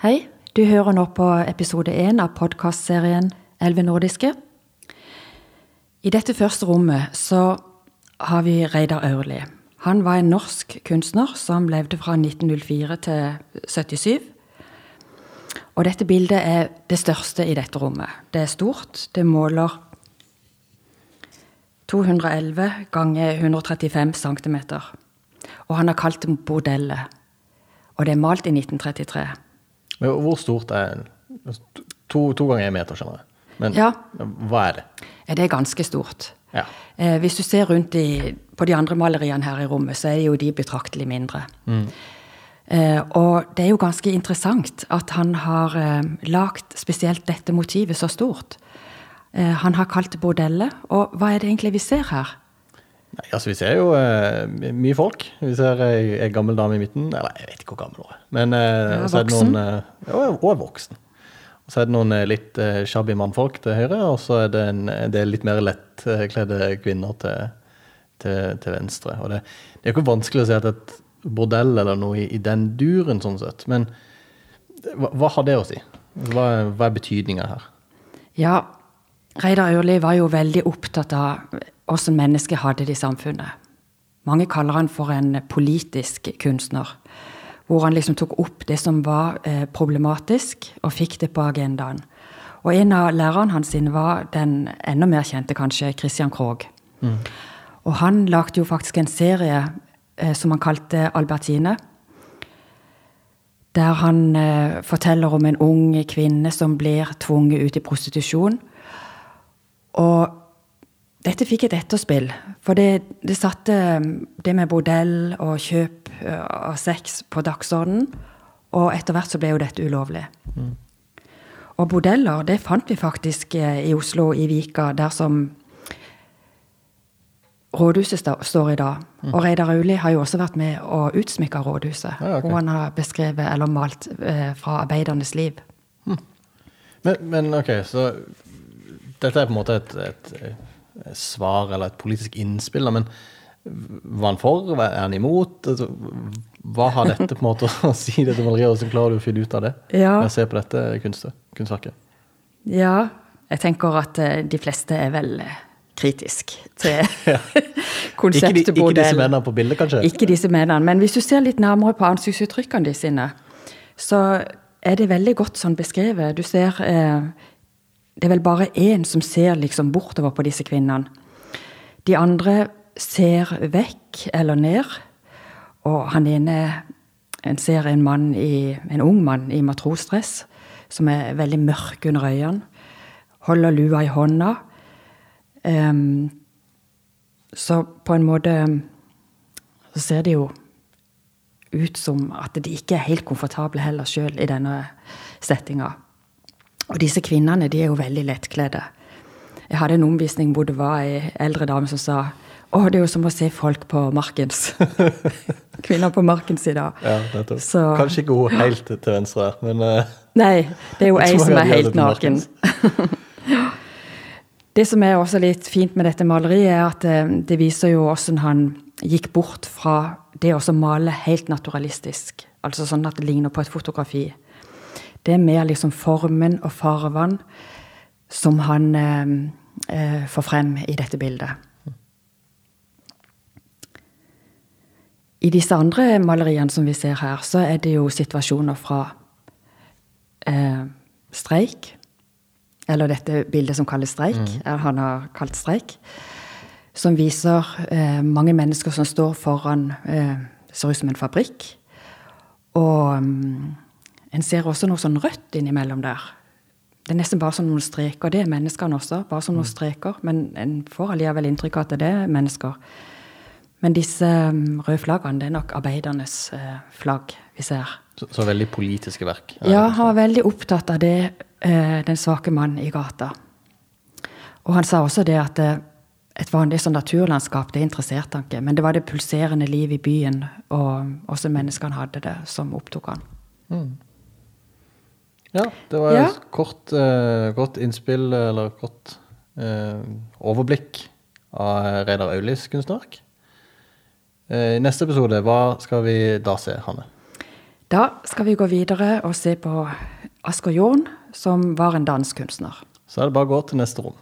Hei, du hører nå på episode én av podkastserien Elleve nordiske. I dette første rommet så har vi Reidar Aurli. Han var en norsk kunstner som levde fra 1904 til 77. Og dette bildet er det største i dette rommet. Det er stort. Det måler 211 ganger 135 cm. Og han har kalt det bordellet. Og det er malt i 1933. Men hvor stort er To, to ganger én meter, skjønner jeg. Men Ja. hva er det? Det er ganske stort. Ja. Eh, hvis du ser rundt i, på de andre maleriene her i rommet, så er jo de betraktelig mindre. Eh, og det er jo ganske interessant at han har eh, lagd spesielt dette motivet så stort. Eh, han har kalt det bordellet. Og hva er det egentlig vi ser her? Nei, altså Vi ser jo uh, mye folk. Vi ser ei, ei gammel dame i midten. Eller jeg vet ikke hvor gammel hun er. Men uh, så er det noen uh, ja, Hun er voksen. Og så er det noen litt shabby mannfolk til høyre, og så er det en del litt mer lettkledde kvinner til, til, til venstre. Og det, det er jo ikke vanskelig å si at et bordell eller noe i, i den duren, sånn sett. Men hva, hva har det å si? Hva, hva er betydninga her? Ja, Reidar Ørli var jo veldig opptatt av hvordan mennesket hadde det i samfunnet. Mange kaller han for en politisk kunstner. Hvor han liksom tok opp det som var eh, problematisk, og fikk det på agendaen. Og en av lærerne hans var den enda mer kjente, kanskje, Christian Krogh. Og han lagde jo faktisk en serie eh, som han kalte Albertine. Der han eh, forteller om en ung kvinne som blir tvunget ut i prostitusjon. Og dette fikk et etterspill, for det, det satte eh, det med bordell og kjøp eh, av sex på dagsordenen. Og etter hvert så ble jo dette ulovlig. Og bordeller, det fant vi faktisk eh, i Oslo, i Vika, der som rådhuset står i dag. Og Reidar Auli har jo også vært med å utsmykke rådhuset. Ja, okay. Hvor han har beskrevet eller malt eh, fra arbeidernes liv. Men, men ok, så dette er på en måte et, et svar eller et politisk innspill, men var han for? Er han imot? Altså, hva har dette på en måte å si, dette maleriet? Hvordan klarer du å finne ut av det? Ja. Ved å se på dette kunstet, kunstverket? Ja, jeg tenker at eh, de fleste er vel eh, kritisk til Ikke, de, konseptet ikke disse mennene på bildet, kanskje? Ikke disse mennene. Men hvis du ser litt nærmere på ansiktsuttrykkene de sine, så er det veldig godt sånn beskrevet. Du ser eh, Det er vel bare én som ser liksom bortover på disse kvinnene. De andre ser vekk eller ned. Og han ene En ser en mann i, en ung mann i matrosdress som er veldig mørk under øynene. Holder lua i hånda. Um, så på en måte så ser det jo ut som at de ikke er helt komfortable heller sjøl i denne settinga. Og disse kvinnene de er jo veldig lettkledde. Jeg hadde en omvisning hvor det var ei eldre dame som sa å, det er jo som å se folk på Markens. Kvinner på Markens i dag. Ja, nettopp. Så- Kanskje ikke hun helt til venstre men eh, Nei, det er jo ei som er helt naken. Det som er også litt fint med dette maleriet, er at eh, det viser jo hvordan han gikk bort fra det å male helt naturalistisk. Altså sånn at det ligner på et fotografi. Det er mer liksom formen og farvene som han eh, eh, får frem i dette bildet. I disse andre maleriene som vi ser her, så er det jo situasjoner fra eh, streik. Eller dette bildet som kalles streik. eller Han har kalt streik. Som viser eh, mange mennesker som står foran eh, Ser ut som en fabrikk. Og mm, en ser også noe sånn rødt innimellom der. Det er nesten bare som noen streker. Det er menneskene også, bare som noen streker. Men en får allikevel inntrykk av at det er mennesker. Men disse mm, røde flaggene, det er nok arbeidernes eh, flagg vi ser. så, så veldig politiske verk. Ja, han var veldig opptatt av det, eh, den svake mannen i gata. Og han sa også det at eh, et vanlig sånn naturlandskap, det interesserte han ikke. Men det var det pulserende livet i byen, og også menneskene hadde det, som opptok han. Ja, det var Ja. et kort, uh, godt innspill, eller kort uh, overblikk av Reidar Aulis kunstnerverk. I I neste episode, hva skal vi da se, Hanne? Da skal vi gå videre og se på Asker Jorn, som var en dansk kunstner. Så er det bare å gå til neste rom.